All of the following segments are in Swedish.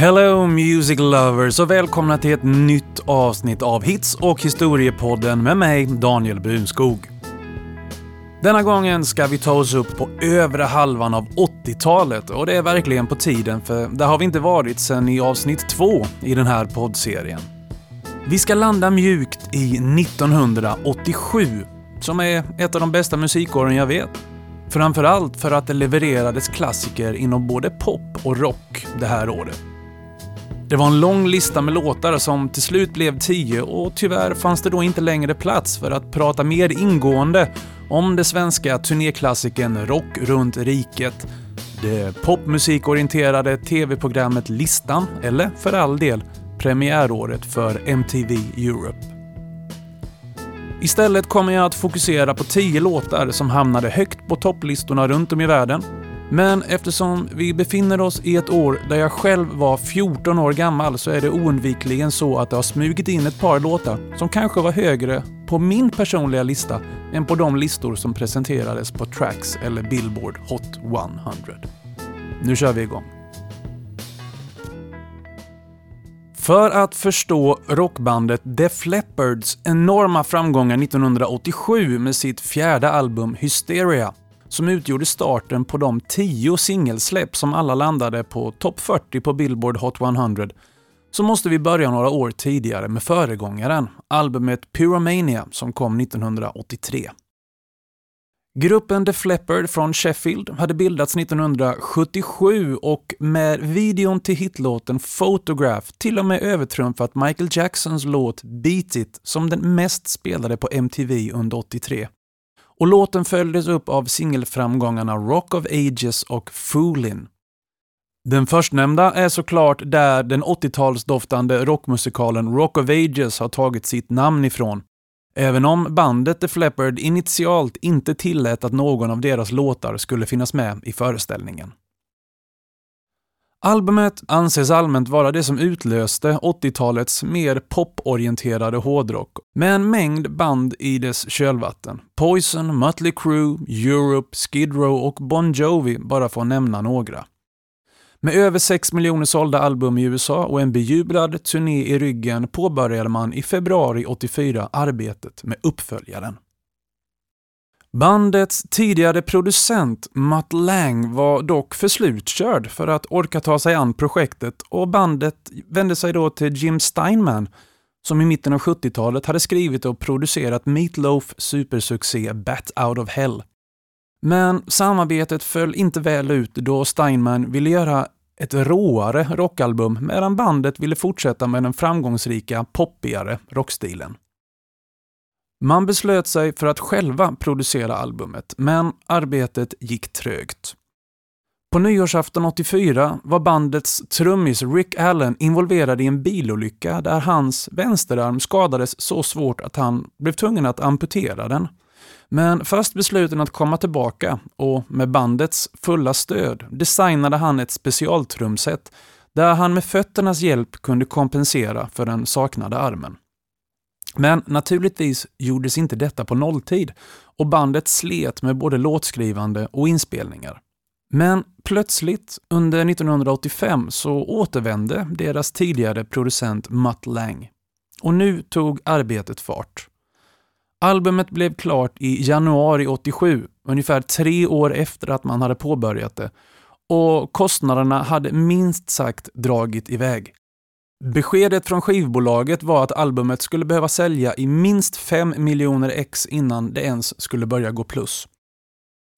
Hello Music Lovers och välkomna till ett nytt avsnitt av Hits och historiepodden med mig, Daniel Brunskog. Denna gången ska vi ta oss upp på övre halvan av 80-talet och det är verkligen på tiden för där har vi inte varit sedan i avsnitt två i den här poddserien. Vi ska landa mjukt i 1987, som är ett av de bästa musikåren jag vet. Framförallt för att det levererades klassiker inom både pop och rock det här året. Det var en lång lista med låtar som till slut blev tio och tyvärr fanns det då inte längre plats för att prata mer ingående om det svenska turnéklassikern Rock runt riket, det popmusikorienterade tv-programmet Listan, eller för all del premiäråret för MTV Europe. Istället kommer jag att fokusera på tio låtar som hamnade högt på topplistorna runt om i världen men eftersom vi befinner oss i ett år där jag själv var 14 år gammal så är det oundvikligen så att det har smugit in ett par låtar som kanske var högre på min personliga lista än på de listor som presenterades på Tracks eller Billboard Hot 100. Nu kör vi igång. För att förstå rockbandet Def Leppards enorma framgångar 1987 med sitt fjärde album Hysteria som utgjorde starten på de tio singelsläpp som alla landade på topp 40 på Billboard Hot 100, så måste vi börja några år tidigare med föregångaren, albumet Pyromania som kom 1983. Gruppen The Fleppard från Sheffield hade bildats 1977 och med videon till hitlåten Photograph till och med övertrumfat Michael Jacksons låt Beat It som den mest spelade på MTV under 83 och låten följdes upp av singelframgångarna Rock of Ages och Foolin. Den förstnämnda är såklart där den 80-talsdoftande rockmusikalen Rock of Ages har tagit sitt namn ifrån. Även om bandet The Fleppard initialt inte tillät att någon av deras låtar skulle finnas med i föreställningen. Albumet anses allmänt vara det som utlöste 80-talets mer poporienterade hårdrock, med en mängd band i dess kölvatten. Poison, Mötley Crüe, Europe, Skid Row och Bon Jovi, bara för att nämna några. Med över 6 miljoner sålda album i USA och en bejublad turné i ryggen påbörjade man i februari 84 arbetet med uppföljaren. Bandets tidigare producent Mutt Lang var dock för slutkörd för att orka ta sig an projektet och bandet vände sig då till Jim Steinman som i mitten av 70-talet hade skrivit och producerat Meatloaf supersuccé Bat Out of Hell. Men samarbetet föll inte väl ut då Steinman ville göra ett råare rockalbum medan bandet ville fortsätta med den framgångsrika, poppigare rockstilen. Man beslöt sig för att själva producera albumet, men arbetet gick trögt. På nyårsafton 84 var bandets trummis Rick Allen involverad i en bilolycka där hans vänsterarm skadades så svårt att han blev tvungen att amputera den. Men fast besluten att komma tillbaka och med bandets fulla stöd designade han ett specialtrumset där han med fötternas hjälp kunde kompensera för den saknade armen. Men naturligtvis gjordes inte detta på nolltid och bandet slet med både låtskrivande och inspelningar. Men plötsligt, under 1985, så återvände deras tidigare producent Mutt Lang. Och nu tog arbetet fart. Albumet blev klart i januari 87, ungefär tre år efter att man hade påbörjat det, och kostnaderna hade minst sagt dragit iväg. Beskedet från skivbolaget var att albumet skulle behöva sälja i minst 5 miljoner ex innan det ens skulle börja gå plus.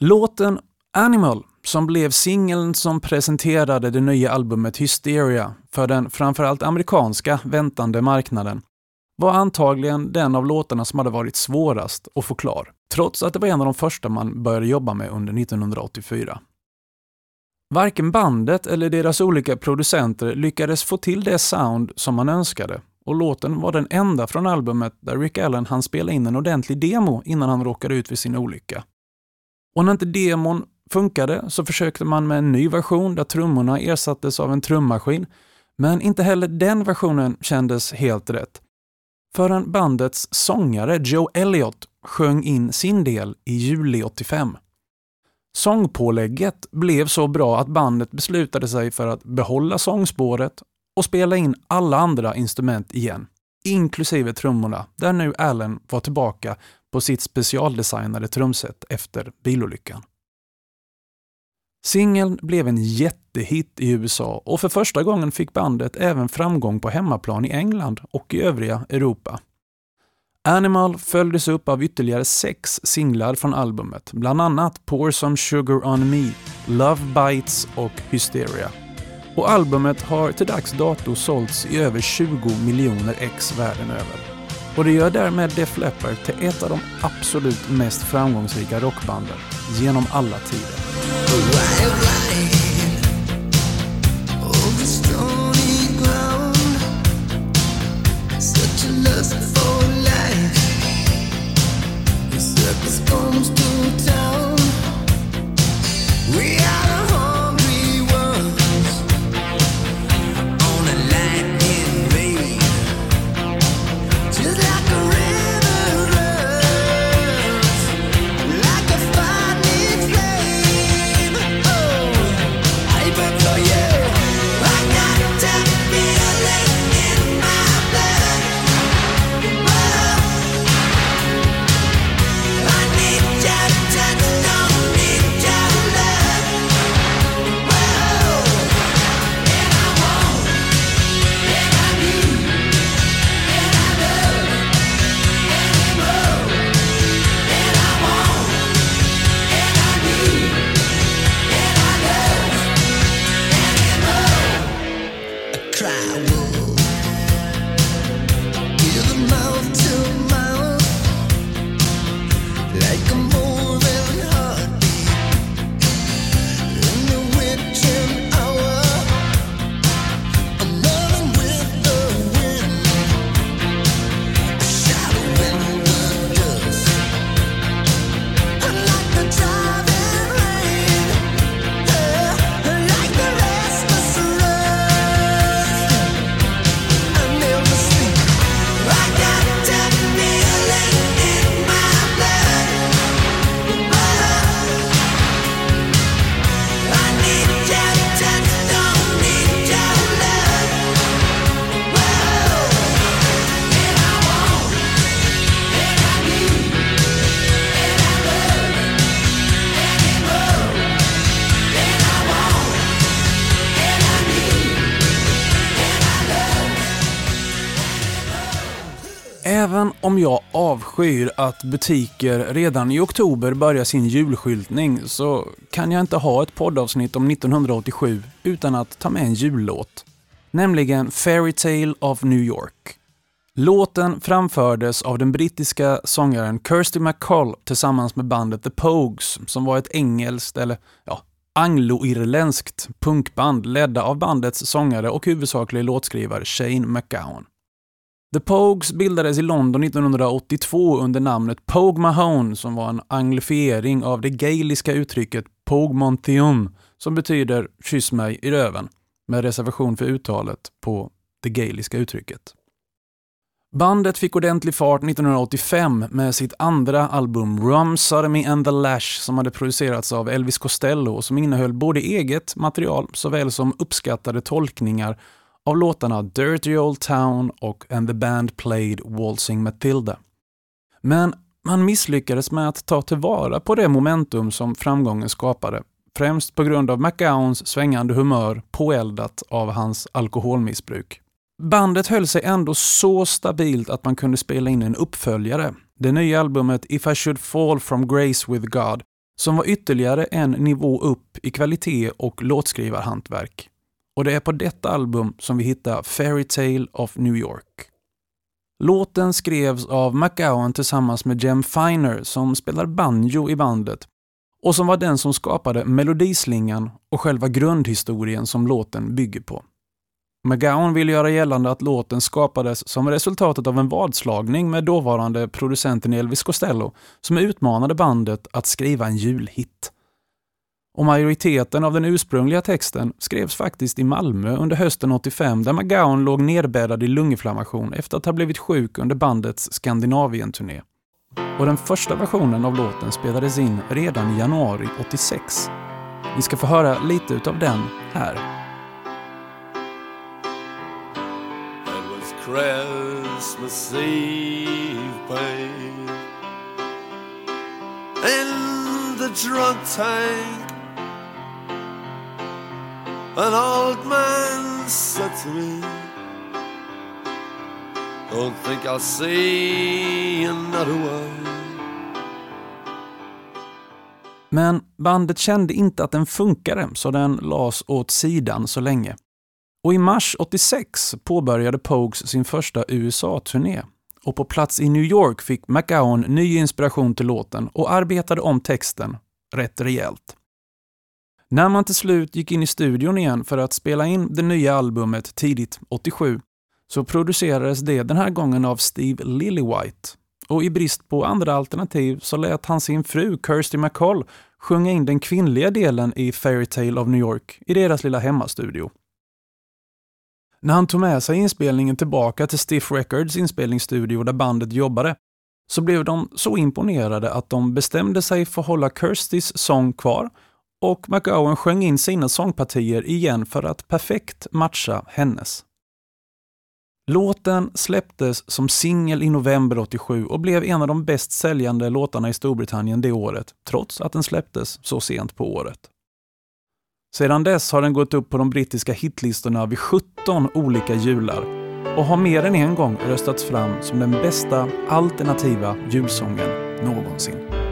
Låten Animal, som blev singeln som presenterade det nya albumet Hysteria för den framförallt amerikanska väntande marknaden, var antagligen den av låtarna som hade varit svårast att få klar, trots att det var en av de första man började jobba med under 1984. Varken bandet eller deras olika producenter lyckades få till det sound som man önskade och låten var den enda från albumet där Rick Allen hann spela in en ordentlig demo innan han råkade ut för sin olycka. Och när inte demon funkade så försökte man med en ny version där trummorna ersattes av en trummaskin, men inte heller den versionen kändes helt rätt förrän bandets sångare Joe Elliott sjöng in sin del i juli 85. Sångpålägget blev så bra att bandet beslutade sig för att behålla sångspåret och spela in alla andra instrument igen, inklusive trummorna, där nu Allen var tillbaka på sitt specialdesignade trumset efter bilolyckan. Singeln blev en jättehit i USA och för första gången fick bandet även framgång på hemmaplan i England och i övriga Europa. Animal följdes upp av ytterligare sex singlar från albumet, bland annat Pour Some Sugar On Me, Love Bites och Hysteria. Och albumet har till dags dato sålts i över 20 miljoner ex världen över. Och det gör därmed Def Leppard till ett av de absolut mest framgångsrika rockbanden genom alla tider. Även om jag avskyr att butiker redan i oktober börjar sin julskyltning så kan jag inte ha ett poddavsnitt om 1987 utan att ta med en jullåt. Nämligen Fairy Tale of New York. Låten framfördes av den brittiska sångaren Kirsty McCall tillsammans med bandet The Pogues som var ett engelskt, eller ja, angloirländskt punkband ledda av bandets sångare och huvudsakliga låtskrivare Shane McGowan. The Pogues bildades i London 1982 under namnet Pogue Mahone som var en anglifiering av det gaeliska uttrycket Pogue Montium som betyder kyss mig i röven med reservation för uttalet på det gaeliska uttrycket. Bandet fick ordentlig fart 1985 med sitt andra album Rum, Sodomy and the Lash som hade producerats av Elvis Costello och som innehöll både eget material såväl som uppskattade tolkningar av låtarna Dirty Old Town och And the Band Played Waltzing Matilda. Men man misslyckades med att ta tillvara på det momentum som framgången skapade, främst på grund av McGowns svängande humör påeldat av hans alkoholmissbruk. Bandet höll sig ändå så stabilt att man kunde spela in en uppföljare, det nya albumet If I Should Fall From Grace With God, som var ytterligare en nivå upp i kvalitet och låtskrivarhantverk. Och det är på detta album som vi hittar Fairy Tale of New York. Låten skrevs av McGowan tillsammans med Jem Finer som spelar banjo i bandet och som var den som skapade melodislingan och själva grundhistorien som låten bygger på. McGowan vill göra gällande att låten skapades som resultatet av en vadslagning med dåvarande producenten Elvis Costello som utmanade bandet att skriva en julhit. Och majoriteten av den ursprungliga texten skrevs faktiskt i Malmö under hösten 85 där McGowan låg nedbäddad i lunginflammation efter att ha blivit sjuk under bandets Skandinavien-turné. Och den första versionen av låten spelades in redan i januari 86. Vi ska få höra lite utav den här. It was Christmas Eve, babe. In the drunk tank, an old man said to me, Don't think I'll see another one. Men bandet kände inte att den funkade, så den lades åt sidan så länge. Och i mars 86 påbörjade Pogues sin första USA-turné. Och på plats i New York fick McGowan ny inspiration till låten och arbetade om texten rätt rejält. När man till slut gick in i studion igen för att spela in det nya albumet tidigt 87 så producerades det den här gången av Steve Lillywhite. Och i brist på andra alternativ så lät han sin fru Kirsty McCall sjunga in den kvinnliga delen i Fairytale of New York i deras lilla hemmastudio. När han tog med sig inspelningen tillbaka till Stiff Records inspelningsstudio där bandet jobbade så blev de så imponerade att de bestämde sig för att hålla Kirstys sång kvar och McGowan sjöng in sina sångpartier igen för att perfekt matcha hennes. Låten släpptes som singel i november 87 och blev en av de bäst säljande låtarna i Storbritannien det året, trots att den släpptes så sent på året. Sedan dess har den gått upp på de brittiska hitlistorna vid 17 olika jular och har mer än en gång röstats fram som den bästa alternativa julsången någonsin.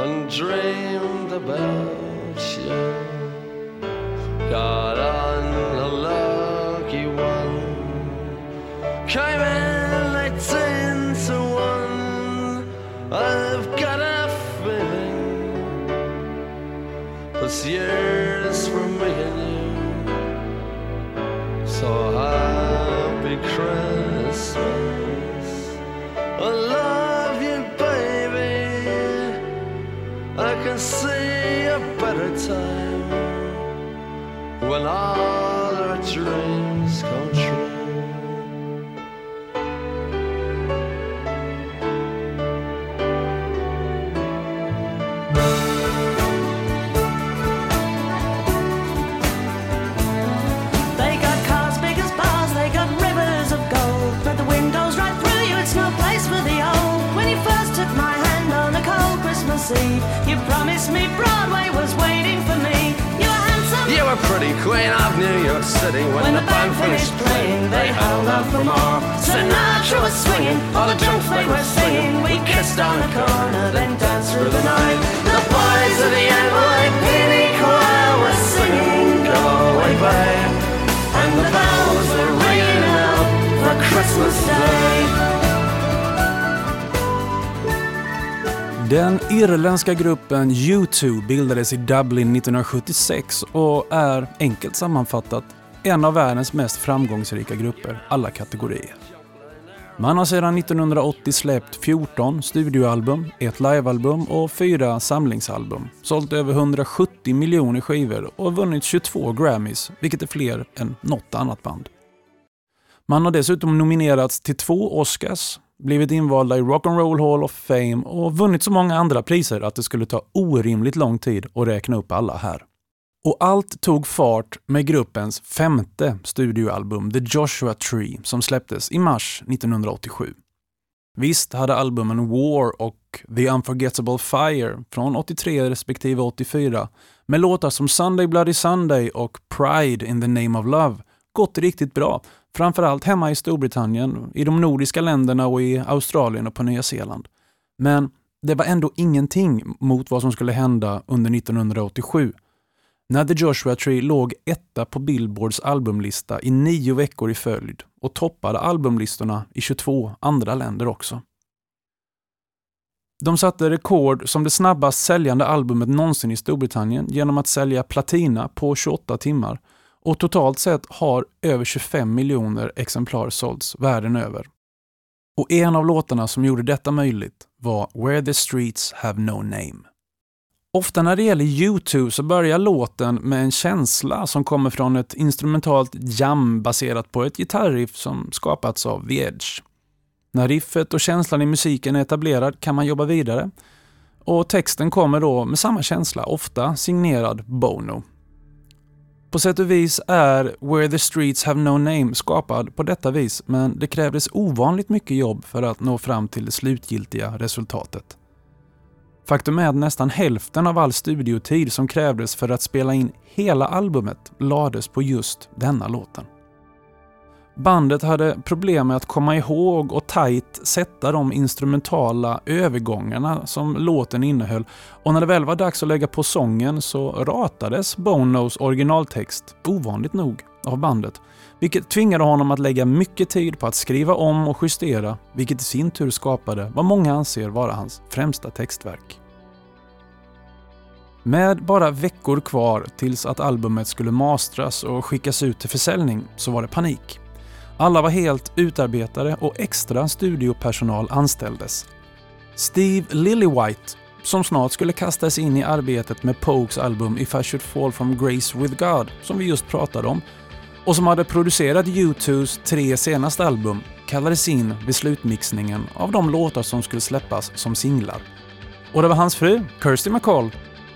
and dreamed about you. Got on a lucky one, came in eighteen to one. I've got a feeling this year's hand on a cold Christmas Eve, you promised me Broadway was waiting were pretty queen of New York City when, When the band finished playing, they held out for more. Sinatra was swinging, all the drunks they were singing. We kissed on the corner, then danced through the night. The boys of the NYPD choir were singing, Go away, babe. And the bells were ringing out for Christmas Day. Den irländska gruppen U2 bildades i Dublin 1976 och är, enkelt sammanfattat, en av världens mest framgångsrika grupper, alla kategorier. Man har sedan 1980 släppt 14 studioalbum, ett livealbum och fyra samlingsalbum, sålt över 170 miljoner skivor och vunnit 22 Grammys, vilket är fler än något annat band. Man har dessutom nominerats till två Oscars, blivit invalda i Rock'n'Roll Hall of Fame och vunnit så många andra priser att det skulle ta orimligt lång tid att räkna upp alla här. Och allt tog fart med gruppens femte studioalbum The Joshua Tree som släpptes i mars 1987. Visst hade albumen War och The Unforgettable Fire från 83 respektive 84 med låtar som Sunday Bloody Sunday och Pride in the Name of Love gått riktigt bra, framförallt hemma i Storbritannien, i de nordiska länderna och i Australien och på Nya Zeeland. Men det var ändå ingenting mot vad som skulle hända under 1987 När The Joshua Tree låg etta på Billboards albumlista i nio veckor i följd och toppade albumlistorna i 22 andra länder också. De satte rekord som det snabbast säljande albumet någonsin i Storbritannien genom att sälja platina på 28 timmar och totalt sett har över 25 miljoner exemplar sålts världen över. Och en av låtarna som gjorde detta möjligt var Where the Streets Have No Name. Ofta när det gäller U2 så börjar låten med en känsla som kommer från ett instrumentalt jam baserat på ett gitarriff som skapats av The Edge. När riffet och känslan i musiken är etablerad kan man jobba vidare. Och texten kommer då med samma känsla, ofta signerad Bono. På sätt och vis är Where the Streets Have No Name skapad på detta vis, men det krävdes ovanligt mycket jobb för att nå fram till det slutgiltiga resultatet. Faktum är att nästan hälften av all studiotid som krävdes för att spela in hela albumet lades på just denna låten. Bandet hade problem med att komma ihåg och tajt sätta de instrumentala övergångarna som låten innehöll och när det väl var dags att lägga på sången så ratades Bonos originaltext, ovanligt nog, av bandet. Vilket tvingade honom att lägga mycket tid på att skriva om och justera, vilket i sin tur skapade vad många anser vara hans främsta textverk. Med bara veckor kvar tills att albumet skulle mastras och skickas ut till försäljning så var det panik. Alla var helt utarbetade och extra studiopersonal anställdes. Steve Lillywhite, som snart skulle kastas in i arbetet med Pokes album If I should fall from grace with God, som vi just pratade om, och som hade producerat U2s tre senaste album, kallades in vid slutmixningen av de låtar som skulle släppas som singlar. Och det var hans fru, Kirsty McCall,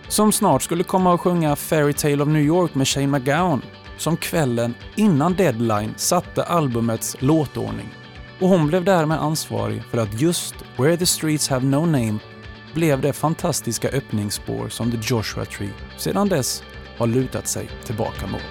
som snart skulle komma och sjunga Fairy Tale of New York med Shane McGowan som kvällen innan deadline satte albumets låtordning och hon blev därmed ansvarig för att just Where the Streets Have No Name blev det fantastiska öppningsspår som The Joshua Tree sedan dess har lutat sig tillbaka mot.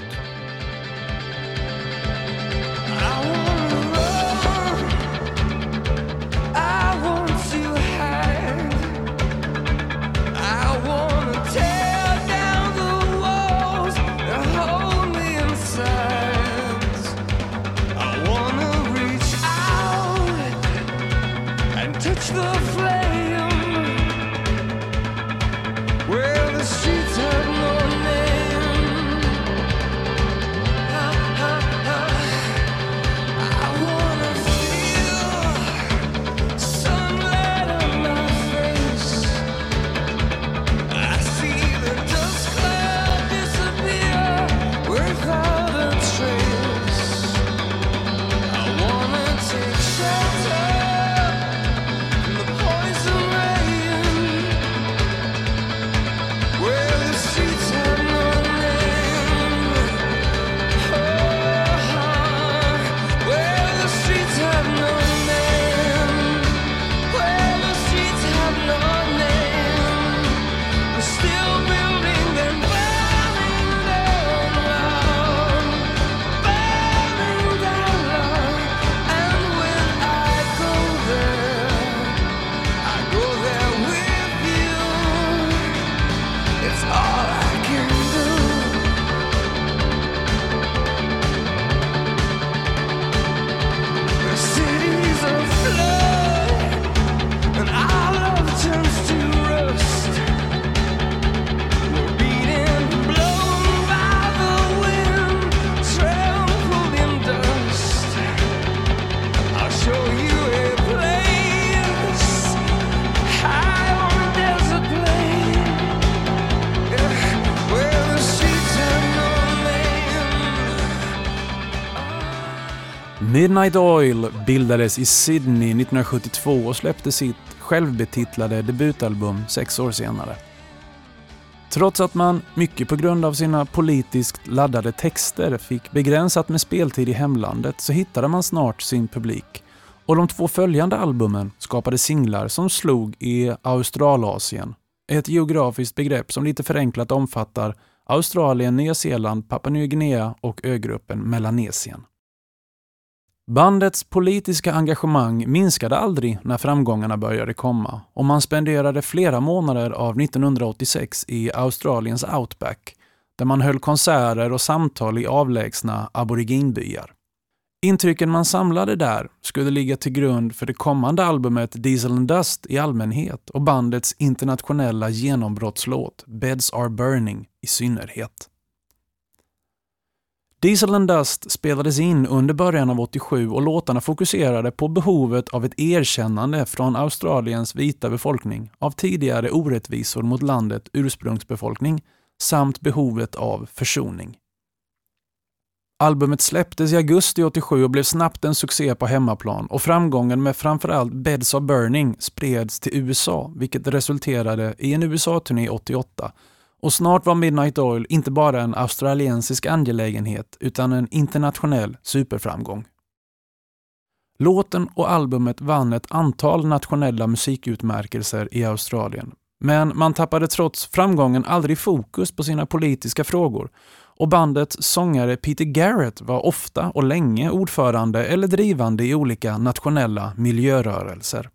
Midnight Oil bildades i Sydney 1972 och släppte sitt självbetitlade debutalbum sex år senare. Trots att man, mycket på grund av sina politiskt laddade texter, fick begränsat med speltid i hemlandet så hittade man snart sin publik och de två följande albumen skapade singlar som slog i Australasien, ett geografiskt begrepp som lite förenklat omfattar Australien, Nya Zeeland, Papua Nya Guinea och ögruppen Melanesien. Bandets politiska engagemang minskade aldrig när framgångarna började komma och man spenderade flera månader av 1986 i Australiens outback där man höll konserter och samtal i avlägsna aboriginbyar. Intrycken man samlade där skulle ligga till grund för det kommande albumet Diesel and Dust i allmänhet och bandets internationella genombrottslåt Beds Are Burning i synnerhet. Diesel and Dust spelades in under början av 87 och låtarna fokuserade på behovet av ett erkännande från Australiens vita befolkning av tidigare orättvisor mot landet ursprungsbefolkning samt behovet av försoning. Albumet släpptes i augusti 87 och blev snabbt en succé på hemmaplan och framgången med framförallt Beds of Burning spreds till USA, vilket resulterade i en USA-turné 88. Och snart var Midnight Oil inte bara en australiensisk angelägenhet utan en internationell superframgång. Låten och albumet vann ett antal nationella musikutmärkelser i Australien. Men man tappade trots framgången aldrig fokus på sina politiska frågor och bandets sångare Peter Garrett var ofta och länge ordförande eller drivande i olika nationella miljörörelser.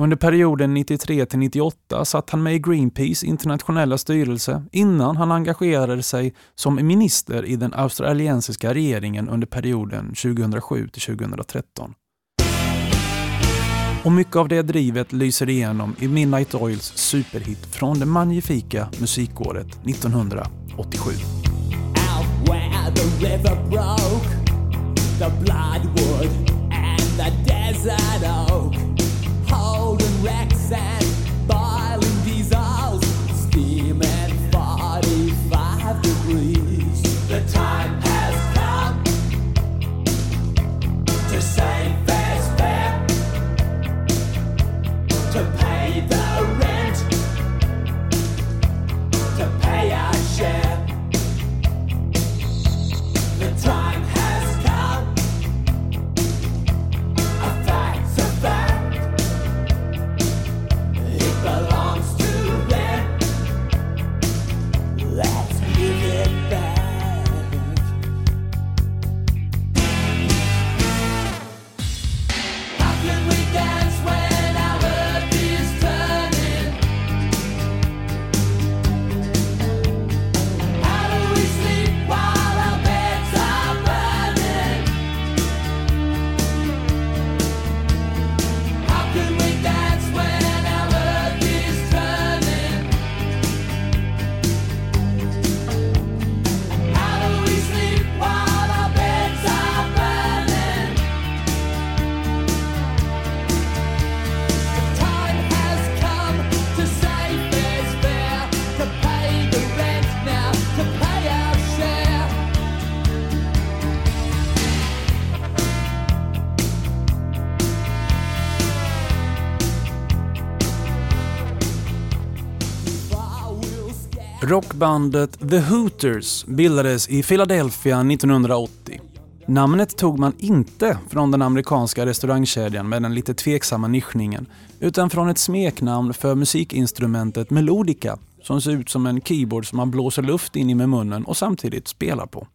Under perioden 93 till 98 satt han med i Greenpeace internationella styrelse innan han engagerade sig som minister i den australiensiska regeringen under perioden 2007 till 2013. Och mycket av det drivet lyser igenom i Midnight Oils superhit från det magnifika musikåret 1987. Out where the river broke, the bloodwood and Rockbandet The Hooters bildades i Philadelphia 1980. Namnet tog man inte från den amerikanska restaurangkedjan med den lite tveksamma nischningen, utan från ett smeknamn för musikinstrumentet melodica, som ser ut som en keyboard som man blåser luft in i med munnen och samtidigt spelar på.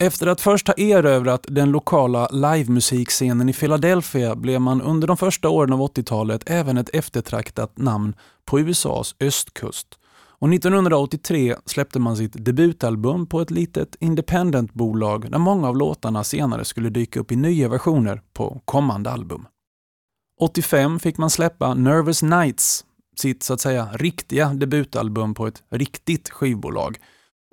Efter att först ha erövrat den lokala livemusikscenen i Philadelphia blev man under de första åren av 80-talet även ett eftertraktat namn på USAs östkust. Och 1983 släppte man sitt debutalbum på ett litet independentbolag där många av låtarna senare skulle dyka upp i nya versioner på kommande album. 85 fick man släppa Nervous Nights, sitt så att säga riktiga debutalbum på ett riktigt skivbolag.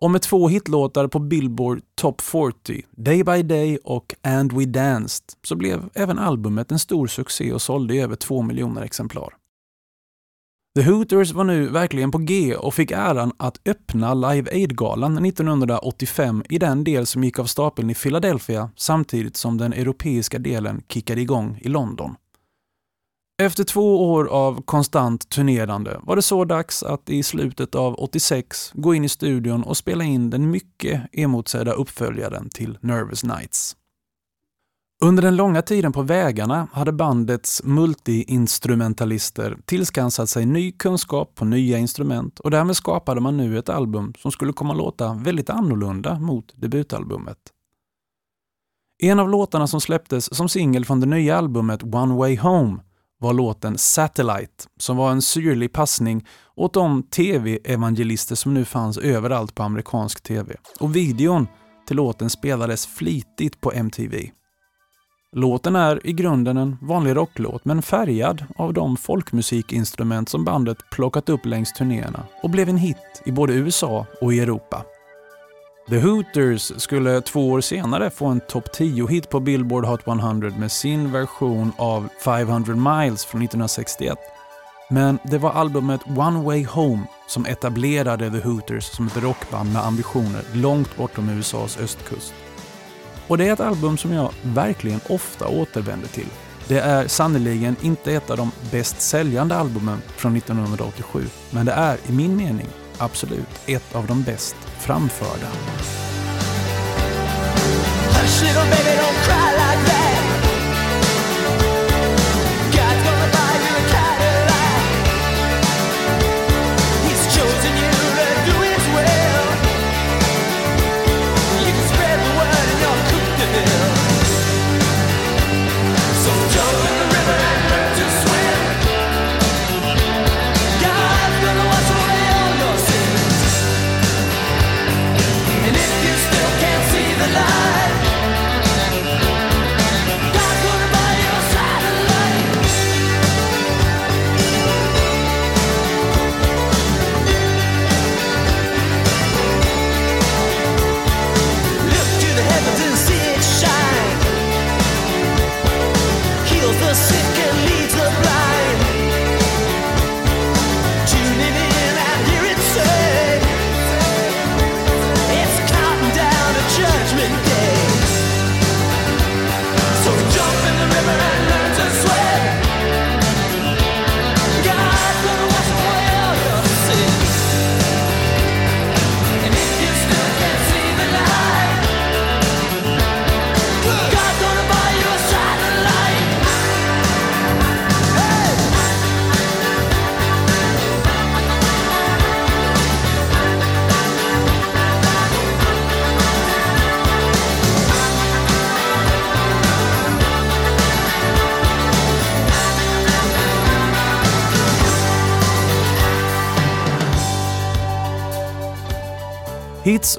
Och med två hitlåtar på Billboard Top 40, Day by Day och And We Danced, så blev även albumet en stor succé och sålde i över två miljoner exemplar. The Hooters var nu verkligen på G och fick äran att öppna Live Aid-galan 1985 i den del som gick av stapeln i Philadelphia samtidigt som den europeiska delen kickade igång i London. Efter två år av konstant turnerande var det så dags att i slutet av 86 gå in i studion och spela in den mycket emotsedda uppföljaren till Nervous Nights. Under den långa tiden på vägarna hade bandets multiinstrumentalister tillskansat sig ny kunskap på nya instrument och därmed skapade man nu ett album som skulle komma att låta väldigt annorlunda mot debutalbumet. En av låtarna som släpptes som singel från det nya albumet One Way Home var låten Satellite, som var en syrlig passning åt de tv-evangelister som nu fanns överallt på amerikansk tv. Och videon till låten spelades flitigt på MTV. Låten är i grunden en vanlig rocklåt men färgad av de folkmusikinstrument som bandet plockat upp längs turnéerna och blev en hit i både USA och i Europa. The Hooters skulle två år senare få en topp 10-hit på Billboard Hot 100 med sin version av 500 miles från 1961. Men det var albumet One Way Home som etablerade The Hooters som ett rockband med ambitioner långt bortom USAs östkust. Och det är ett album som jag verkligen ofta återvänder till. Det är sannerligen inte ett av de bäst säljande albumen från 1987, men det är i min mening absolut ett av de bäst framförda. Hush, little baby, don't cry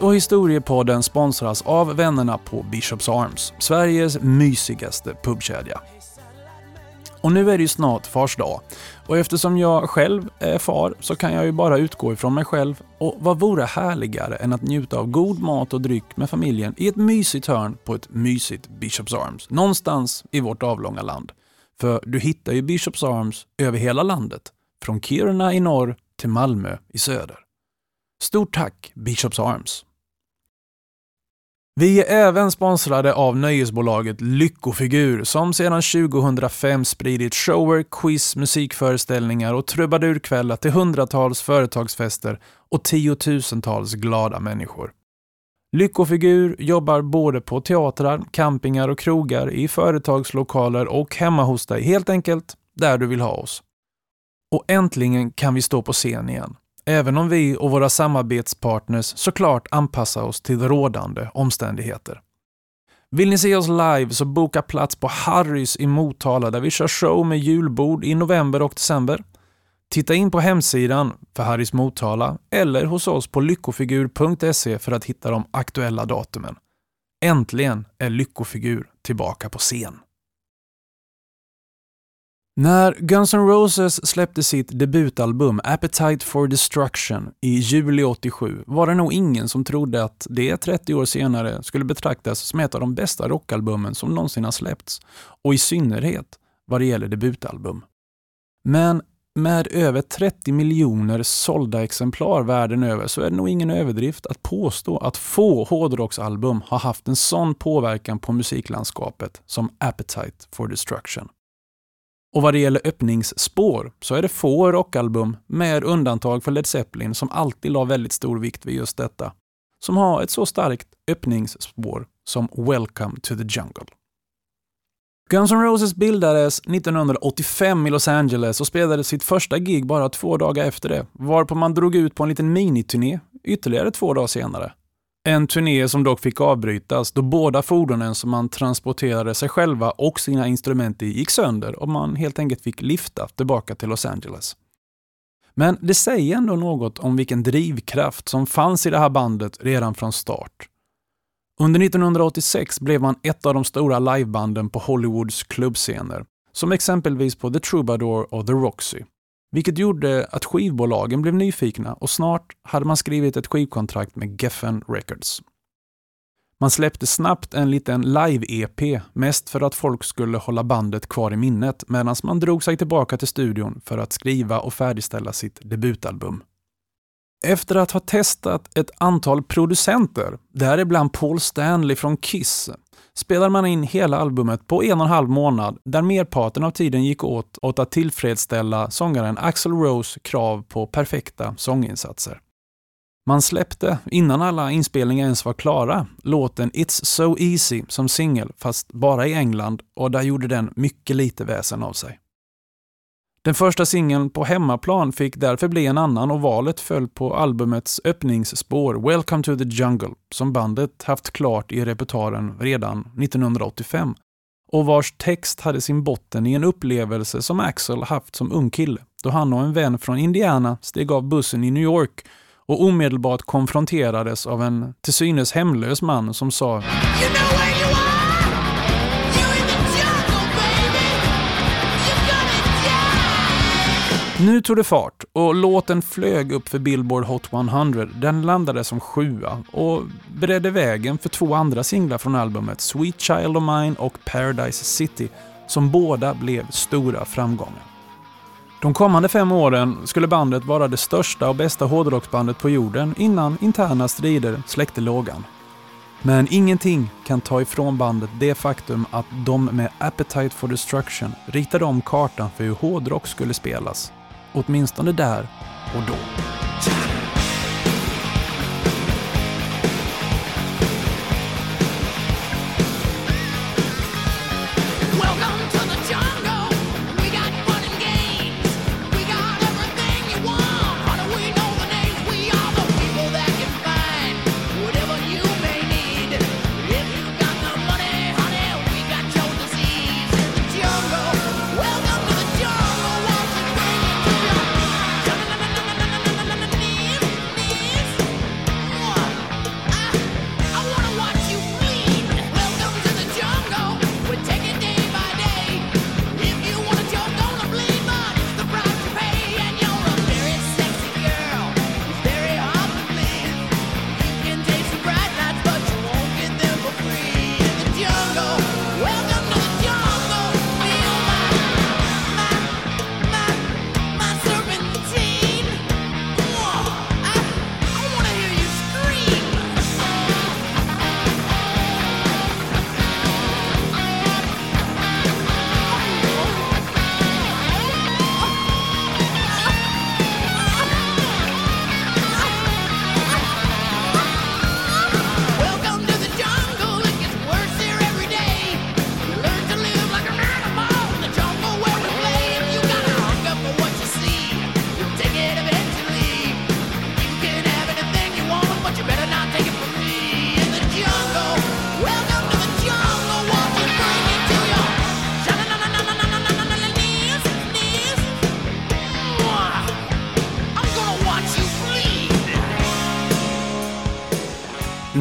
och historiepodden sponsras av vännerna på Bishops Arms, Sveriges mysigaste pubkedja. Och nu är det ju snart fars dag. Och eftersom jag själv är far så kan jag ju bara utgå ifrån mig själv. Och vad vore härligare än att njuta av god mat och dryck med familjen i ett mysigt hörn på ett mysigt Bishops Arms, någonstans i vårt avlånga land. För du hittar ju Bishops Arms över hela landet, från Kiruna i norr till Malmö i söder. Stort tack Bishops Arms! Vi är även sponsrade av nöjesbolaget Lyckofigur som sedan 2005 spridit shower, quiz, musikföreställningar och trubadurkvällar till hundratals företagsfester och tiotusentals glada människor. Lyckofigur jobbar både på teatrar, campingar och krogar, i företagslokaler och hemma hos dig, helt enkelt där du vill ha oss. Och äntligen kan vi stå på scen igen. Även om vi och våra samarbetspartners såklart anpassar oss till rådande omständigheter. Vill ni se oss live så boka plats på Harrys i Motala där vi kör show med julbord i november och december. Titta in på hemsidan för Harrys Motala eller hos oss på lyckofigur.se för att hitta de aktuella datumen. Äntligen är Lyckofigur tillbaka på scen. När Guns N' Roses släppte sitt debutalbum Appetite for Destruction i juli 87 var det nog ingen som trodde att det 30 år senare skulle betraktas som ett av de bästa rockalbumen som någonsin har släppts och i synnerhet vad det gäller debutalbum. Men med över 30 miljoner sålda exemplar världen över så är det nog ingen överdrift att påstå att få hårdrocksalbum har haft en sån påverkan på musiklandskapet som Appetite for Destruction. Och vad det gäller öppningsspår så är det få rockalbum, med undantag för Led Zeppelin som alltid la väldigt stor vikt vid just detta, som har ett så starkt öppningsspår som Welcome to the Jungle. Guns N' Roses bildades 1985 i Los Angeles och spelade sitt första gig bara två dagar efter det, varpå man drog ut på en liten miniturné ytterligare två dagar senare. En turné som dock fick avbrytas då båda fordonen som man transporterade sig själva och sina instrument i gick sönder och man helt enkelt fick lifta tillbaka till Los Angeles. Men det säger ändå något om vilken drivkraft som fanns i det här bandet redan från start. Under 1986 blev man ett av de stora livebanden på Hollywoods klubbscener, som exempelvis på The Troubadour och The Roxy. Vilket gjorde att skivbolagen blev nyfikna och snart hade man skrivit ett skivkontrakt med Geffen Records. Man släppte snabbt en liten live-EP, mest för att folk skulle hålla bandet kvar i minnet medan man drog sig tillbaka till studion för att skriva och färdigställa sitt debutalbum. Efter att ha testat ett antal producenter, däribland Paul Stanley från Kiss, spelade man in hela albumet på en och en halv månad där merparten av tiden gick åt åt att tillfredsställa sångaren Axl Rose krav på perfekta sånginsatser. Man släppte, innan alla inspelningar ens var klara, låten It's So Easy som singel, fast bara i England och där gjorde den mycket lite väsen av sig. Den första singeln på hemmaplan fick därför bli en annan och valet föll på albumets öppningsspår Welcome to the Jungle som bandet haft klart i repertoaren redan 1985 och vars text hade sin botten i en upplevelse som Axel haft som ung kille då han och en vän från Indiana steg av bussen i New York och omedelbart konfronterades av en till synes hemlös man som sa You know Nu tog det fart och låten flög upp för Billboard Hot 100. Den landade som sjua och beredde vägen för två andra singlar från albumet, Sweet Child of Mine och Paradise City, som båda blev stora framgångar. De kommande fem åren skulle bandet vara det största och bästa hårdrocksbandet på jorden innan interna strider släckte lågan. Men ingenting kan ta ifrån bandet det faktum att de med Appetite for Destruction ritade om kartan för hur hårdrock skulle spelas. Åtminstone där och då.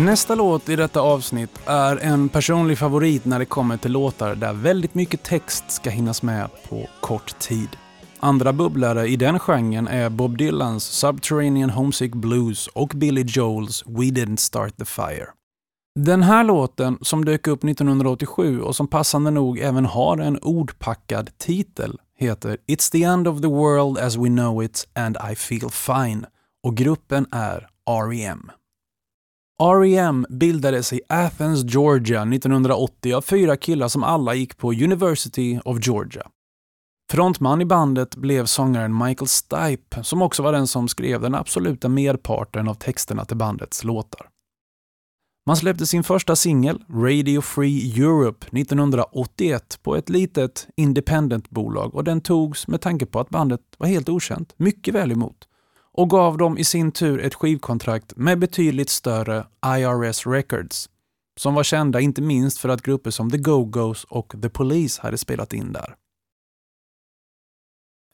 Nästa låt i detta avsnitt är en personlig favorit när det kommer till låtar där väldigt mycket text ska hinnas med på kort tid. Andra bubblare i den genren är Bob Dylans Subterranean Homesick Blues och Billy Joels We Didn't Start the Fire. Den här låten, som dök upp 1987 och som passande nog även har en ordpackad titel, heter It's the end of the world as we know it and I feel fine och gruppen är R.E.M. R.E.M. bildades i Athens, Georgia 1980 av fyra killar som alla gick på University of Georgia. Frontman i bandet blev sångaren Michael Stipe som också var den som skrev den absoluta merparten av texterna till bandets låtar. Man släppte sin första singel, Radio Free Europe, 1981 på ett litet independent-bolag och den togs med tanke på att bandet var helt okänt mycket väl emot och gav dem i sin tur ett skivkontrakt med betydligt större IRS Records, som var kända inte minst för att grupper som The Go-Go's och The Police hade spelat in där.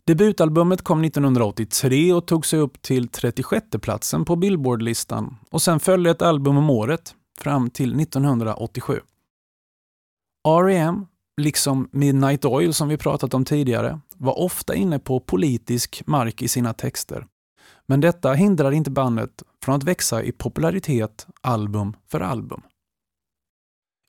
Debutalbumet kom 1983 och tog sig upp till 36 platsen på Billboard-listan och sen följde ett album om året fram till 1987. R.E.M. liksom Midnight Oil som vi pratat om tidigare, var ofta inne på politisk mark i sina texter. Men detta hindrar inte bandet från att växa i popularitet album för album.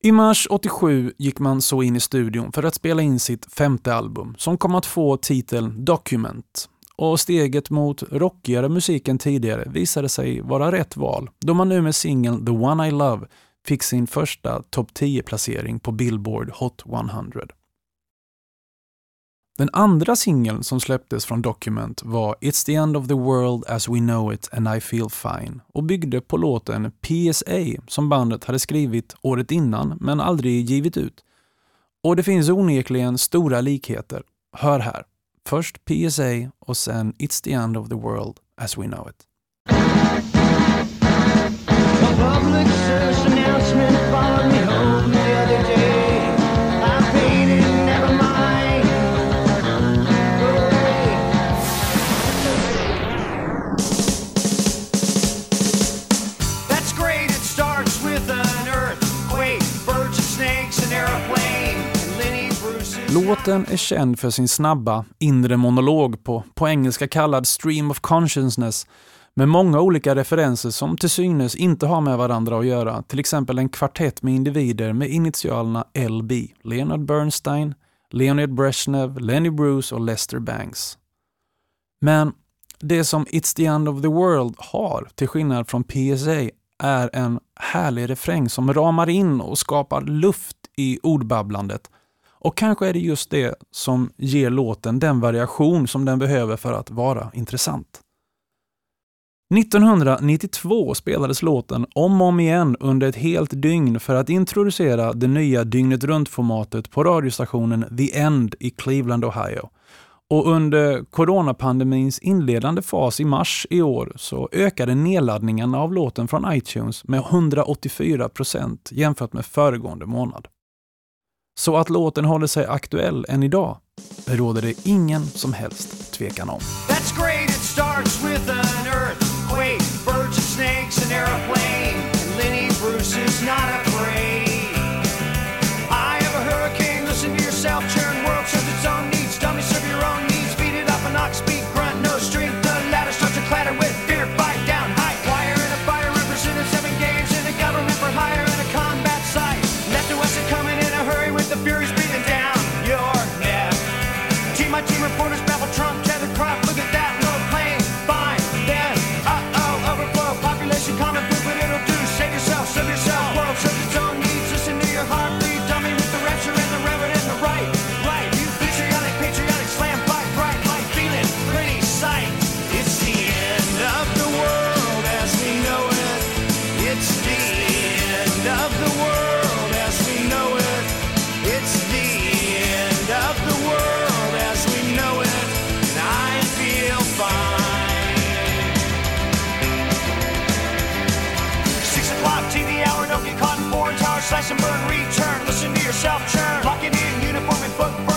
I mars 87 gick man så in i studion för att spela in sitt femte album som kom att få titeln Document. Och steget mot rockigare musik än tidigare visade sig vara rätt val då man nu med singeln The One I Love fick sin första topp 10-placering på Billboard Hot 100. Den andra singeln som släpptes från Document var It's the end of the world as we know it and I feel fine och byggde på låten PSA som bandet hade skrivit året innan men aldrig givit ut. Och det finns onekligen stora likheter. Hör här. Först PSA och sen It's the end of the world as we know it. A public service announcement follow me home Låten är känd för sin snabba inre monolog på, på engelska kallad Stream of Consciousness med många olika referenser som till synes inte har med varandra att göra, till exempel en kvartett med individer med initialerna LB, Leonard Bernstein, Leonid Brezhnev, Lenny Bruce och Lester Banks. Men det som It's the end of the world har, till skillnad från PSA, är en härlig refräng som ramar in och skapar luft i ordbabblandet. Och kanske är det just det som ger låten den variation som den behöver för att vara intressant. 1992 spelades låten om och om igen under ett helt dygn för att introducera det nya dygnet runt-formatet på radiostationen The End i Cleveland, Ohio. Och under coronapandemins inledande fas i mars i år så ökade nedladdningen av låten från iTunes med 184 procent jämfört med föregående månad. Så att låten håller sig aktuell än idag, det råder det ingen som helst tvekan om. That's great, it starts with an earthquake, birds and snakes, and airplanes. Slash and burn, return. Listen to yourself churn. Locking in, uniform and book,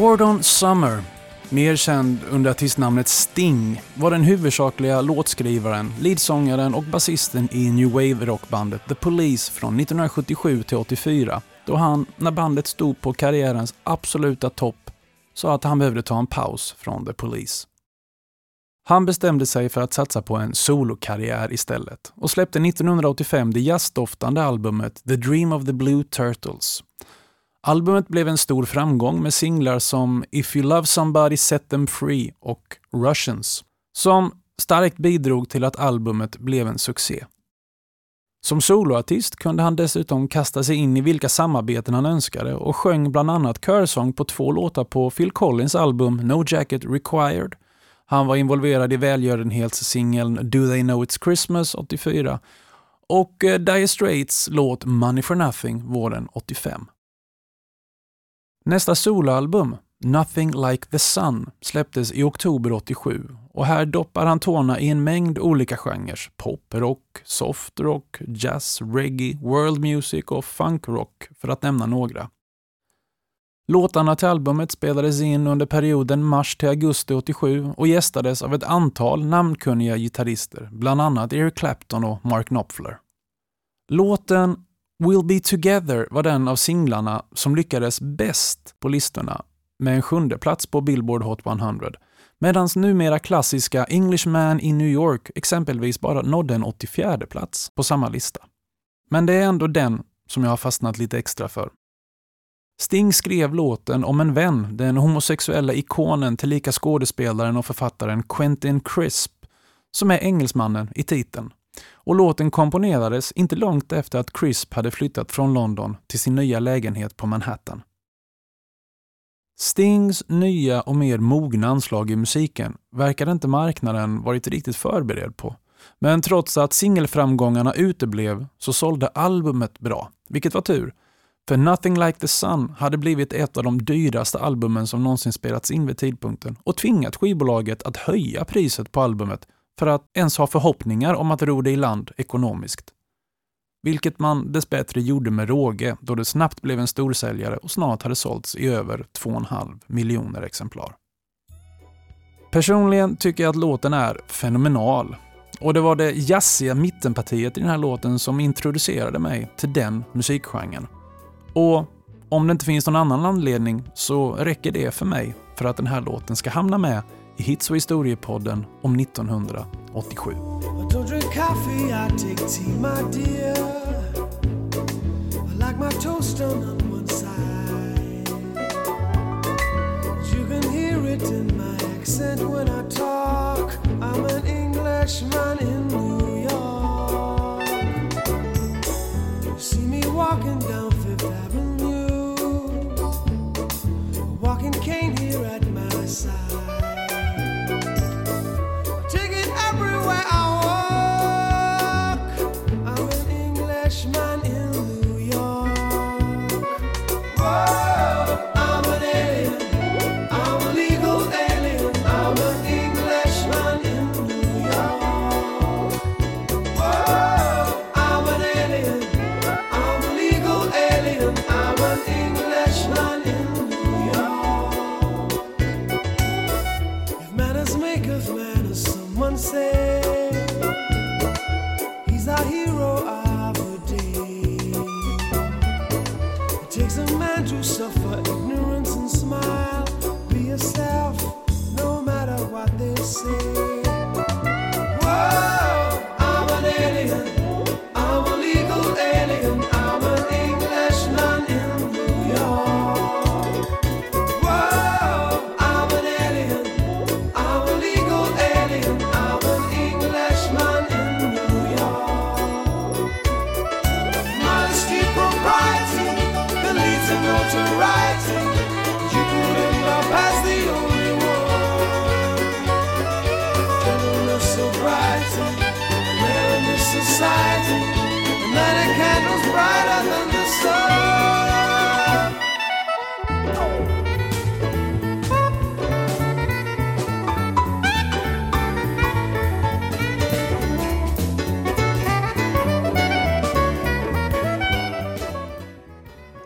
Gordon Summer, mer känd under artistnamnet Sting, var den huvudsakliga låtskrivaren, leadsångaren och basisten i New Wave-rockbandet The Police från 1977 till 84, då han, när bandet stod på karriärens absoluta topp, sa att han behövde ta en paus från The Police. Han bestämde sig för att satsa på en solokarriär istället och släppte 1985 det jazzdoftande albumet The Dream of the Blue Turtles. Albumet blev en stor framgång med singlar som If You Love Somebody Set Them Free och Russians, som starkt bidrog till att albumet blev en succé. Som soloartist kunde han dessutom kasta sig in i vilka samarbeten han önskade och sjöng bland annat körsång på två låtar på Phil Collins album No Jacket Required. Han var involverad i välgörenhetssingeln Do They Know It's Christmas 84 och eh, Dire Straits låt Money for Nothing våren 85. Nästa soloalbum, Nothing Like the Sun, släpptes i oktober 87 och här doppar han tårna i en mängd olika genrer. Poprock, softrock, jazz, reggae, world music och funkrock för att nämna några. Låtarna till albumet spelades in under perioden mars till augusti 87 och gästades av ett antal namnkunniga gitarrister, bland annat Eric Clapton och Mark Knopfler. Låten We'll Be Together var den av singlarna som lyckades bäst på listorna med en sjunde plats på Billboard Hot 100 medan numera klassiska Englishman in New York exempelvis bara nådde en 84 plats på samma lista. Men det är ändå den som jag har fastnat lite extra för. Sting skrev låten om en vän, den homosexuella ikonen tillika skådespelaren och författaren Quentin Crisp, som är engelsmannen i titeln. Och låten komponerades inte långt efter att Crisp hade flyttat från London till sin nya lägenhet på Manhattan. Stings nya och mer mogna anslag i musiken verkade inte marknaden varit riktigt förberedd på. Men trots att singelframgångarna uteblev så sålde albumet bra, vilket var tur. För Nothing Like The Sun hade blivit ett av de dyraste albumen som någonsin spelats in vid tidpunkten och tvingat skivbolaget att höja priset på albumet för att ens ha förhoppningar om att ro det i land ekonomiskt. Vilket man dessbättre gjorde med råge då det snabbt blev en storsäljare och snart hade sålts i över 2,5 miljoner exemplar. Personligen tycker jag att låten är fenomenal. Och det var det jazziga mittenpartiet i den här låten som introducerade mig till den musikgenren. Och om det inte finns någon annan anledning så räcker det för mig för att den här låten ska hamna med i Hits och historiepodden om 1987. I don't drink coffee, I take tea, my dear. I like my toast on one side.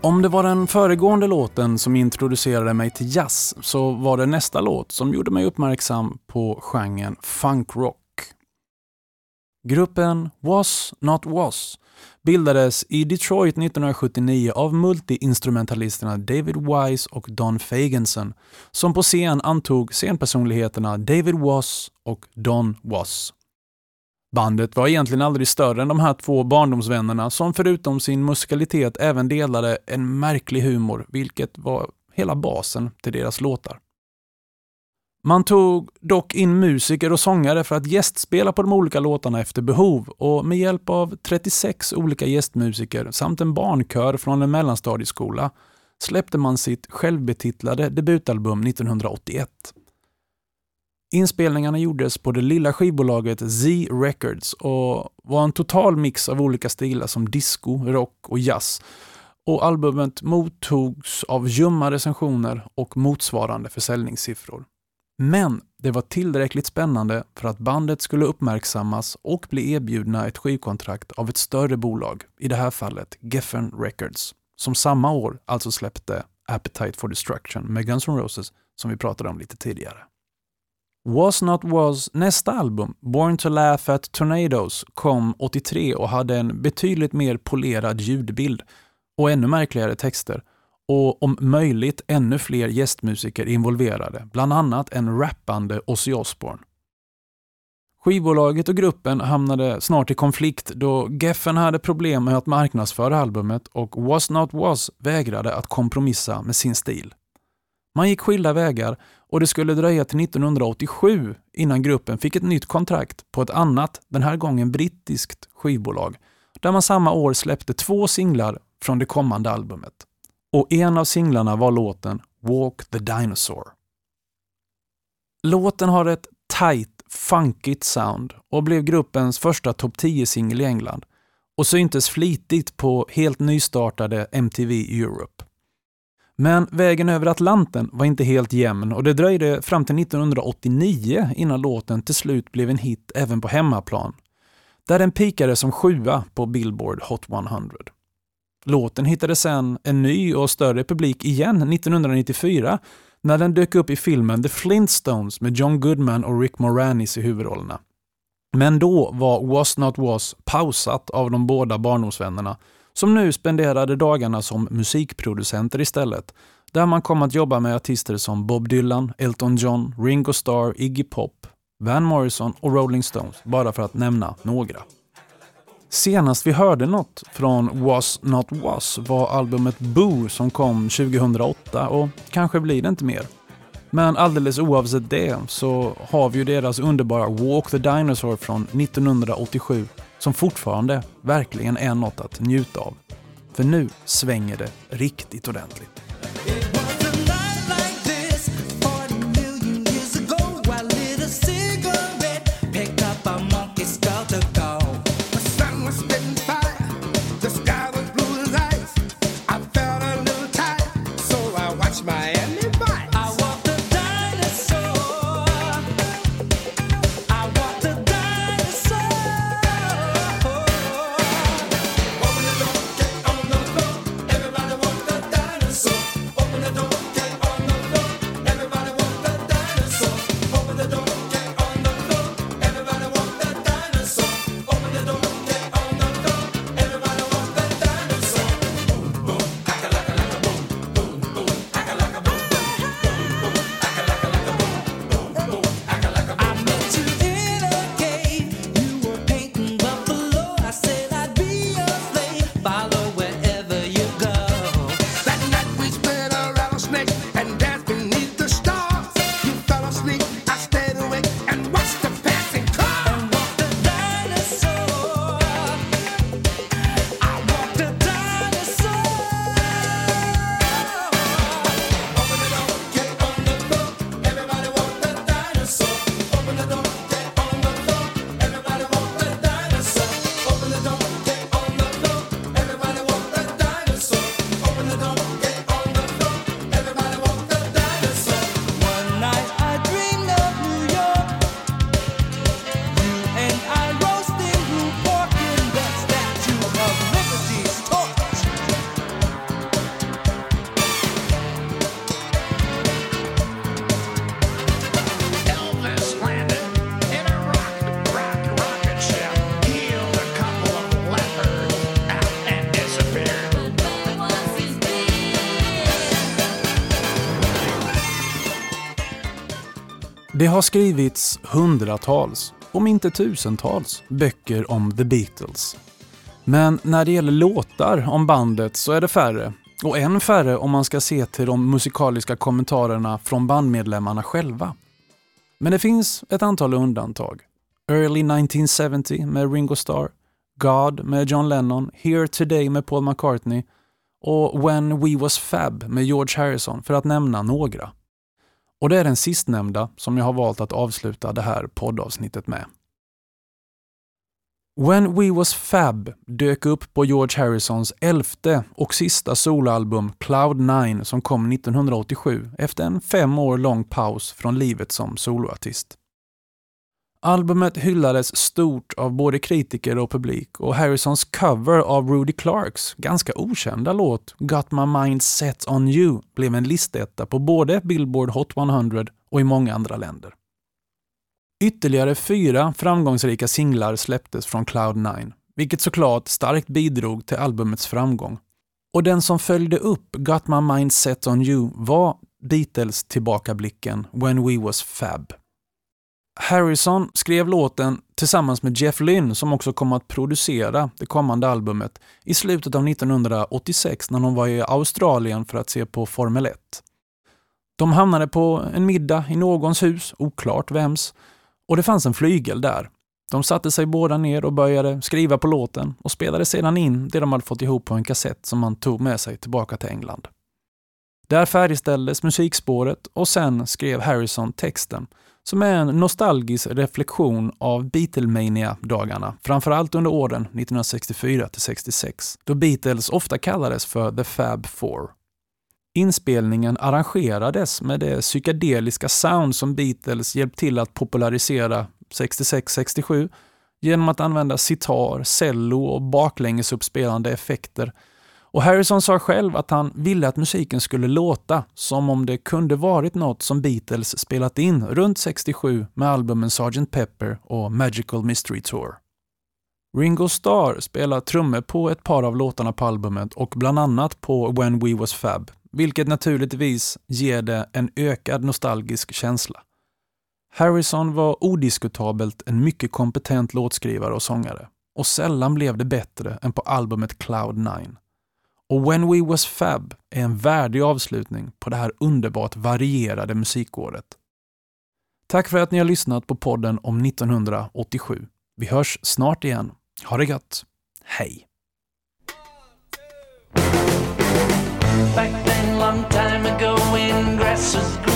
Om det var den föregående låten som introducerade mig till jazz så var det nästa låt som gjorde mig uppmärksam på genren funkrock. Gruppen Was Not Was bildades i Detroit 1979 av multiinstrumentalisterna David Wise och Don Fagenson som på scen antog scenpersonligheterna David Was och Don Was. Bandet var egentligen aldrig större än de här två barndomsvännerna som förutom sin musikalitet även delade en märklig humor, vilket var hela basen till deras låtar. Man tog dock in musiker och sångare för att gästspela på de olika låtarna efter behov och med hjälp av 36 olika gästmusiker samt en barnkör från en mellanstadieskola släppte man sitt självbetitlade debutalbum 1981. Inspelningarna gjordes på det lilla skivbolaget Z Records och var en total mix av olika stilar som disco, rock och jazz. Och albumet mottogs av ljumma recensioner och motsvarande försäljningssiffror. Men det var tillräckligt spännande för att bandet skulle uppmärksammas och bli erbjudna ett skivkontrakt av ett större bolag, i det här fallet Geffen Records, som samma år alltså släppte Appetite for Destruction med Guns N' Roses som vi pratade om lite tidigare. Was Not Was nästa album, Born to Laugh at Tornadoes, kom 83 och hade en betydligt mer polerad ljudbild och ännu märkligare texter och om möjligt ännu fler gästmusiker involverade, bland annat en rappande Ozzy Osbourne. Skivbolaget och gruppen hamnade snart i konflikt då Geffen hade problem med att marknadsföra albumet och Was Not Was vägrade att kompromissa med sin stil. Man gick skilda vägar och det skulle dröja till 1987 innan gruppen fick ett nytt kontrakt på ett annat, den här gången brittiskt, skivbolag där man samma år släppte två singlar från det kommande albumet. Och en av singlarna var låten Walk the Dinosaur. Låten har ett tight, funkigt sound och blev gruppens första topp 10-singel i England och syntes flitigt på helt nystartade MTV Europe. Men vägen över Atlanten var inte helt jämn och det dröjde fram till 1989 innan låten till slut blev en hit även på hemmaplan, där den pikade som sjua på Billboard Hot 100. Låten hittade sen en ny och större publik igen 1994 när den dök upp i filmen The Flintstones med John Goodman och Rick Moranis i huvudrollerna. Men då var Was Not Was pausat av de båda barndomsvännerna som nu spenderade dagarna som musikproducenter istället, där man kom att jobba med artister som Bob Dylan, Elton John, Ringo Starr, Iggy Pop, Van Morrison och Rolling Stones, bara för att nämna några. Senast vi hörde något från Was Not Was var albumet Boo som kom 2008 och kanske blir det inte mer. Men alldeles oavsett det så har vi ju deras underbara Walk the Dinosaur från 1987 som fortfarande verkligen är något att njuta av. För nu svänger det riktigt ordentligt. Det har skrivits hundratals, om inte tusentals, böcker om The Beatles. Men när det gäller låtar om bandet så är det färre. Och än färre om man ska se till de musikaliska kommentarerna från bandmedlemmarna själva. Men det finns ett antal undantag. Early 1970 med Ringo Starr, God med John Lennon, Here Today med Paul McCartney och When We Was Fab med George Harrison för att nämna några. Och det är den sistnämnda som jag har valt att avsluta det här poddavsnittet med. When We Was Fab dök upp på George Harrisons elfte och sista soloalbum Cloud9 som kom 1987 efter en fem år lång paus från livet som soloartist. Albumet hyllades stort av både kritiker och publik och Harrisons cover av Rudy Clarks ganska okända låt Got My Mind Set On You blev en listetta på både Billboard Hot 100 och i många andra länder. Ytterligare fyra framgångsrika singlar släpptes från Cloud9, vilket såklart starkt bidrog till albumets framgång. Och den som följde upp Got My Mind Set On You var Beatles tillbakablicken When We Was Fab. Harrison skrev låten tillsammans med Jeff Lynne som också kom att producera det kommande albumet i slutet av 1986 när de var i Australien för att se på Formel 1. De hamnade på en middag i någons hus, oklart vems, och det fanns en flygel där. De satte sig båda ner och började skriva på låten och spelade sedan in det de hade fått ihop på en kassett som man tog med sig tillbaka till England. Där färdigställdes musikspåret och sen skrev Harrison texten som är en nostalgisk reflektion av Beatlemania-dagarna, framförallt under åren 1964 till 66, då Beatles ofta kallades för The Fab Four. Inspelningen arrangerades med det psykedeliska sound som Beatles hjälpt till att popularisera 66-67 genom att använda sitar, cello och baklängesuppspelande effekter och Harrison sa själv att han ville att musiken skulle låta som om det kunde varit något som Beatles spelat in runt 67 med albumen Sgt. Pepper och Magical Mystery Tour. Ringo Starr spelar trummor på ett par av låtarna på albumet och bland annat på When We Was Fab, vilket naturligtvis ger det en ökad nostalgisk känsla. Harrison var odiskutabelt en mycket kompetent låtskrivare och sångare och sällan blev det bättre än på albumet Cloud9. Och When We Was Fab är en värdig avslutning på det här underbart varierade musikåret. Tack för att ni har lyssnat på podden om 1987. Vi hörs snart igen. Ha det gött. Hej! Back then, long time ago, when grass was green.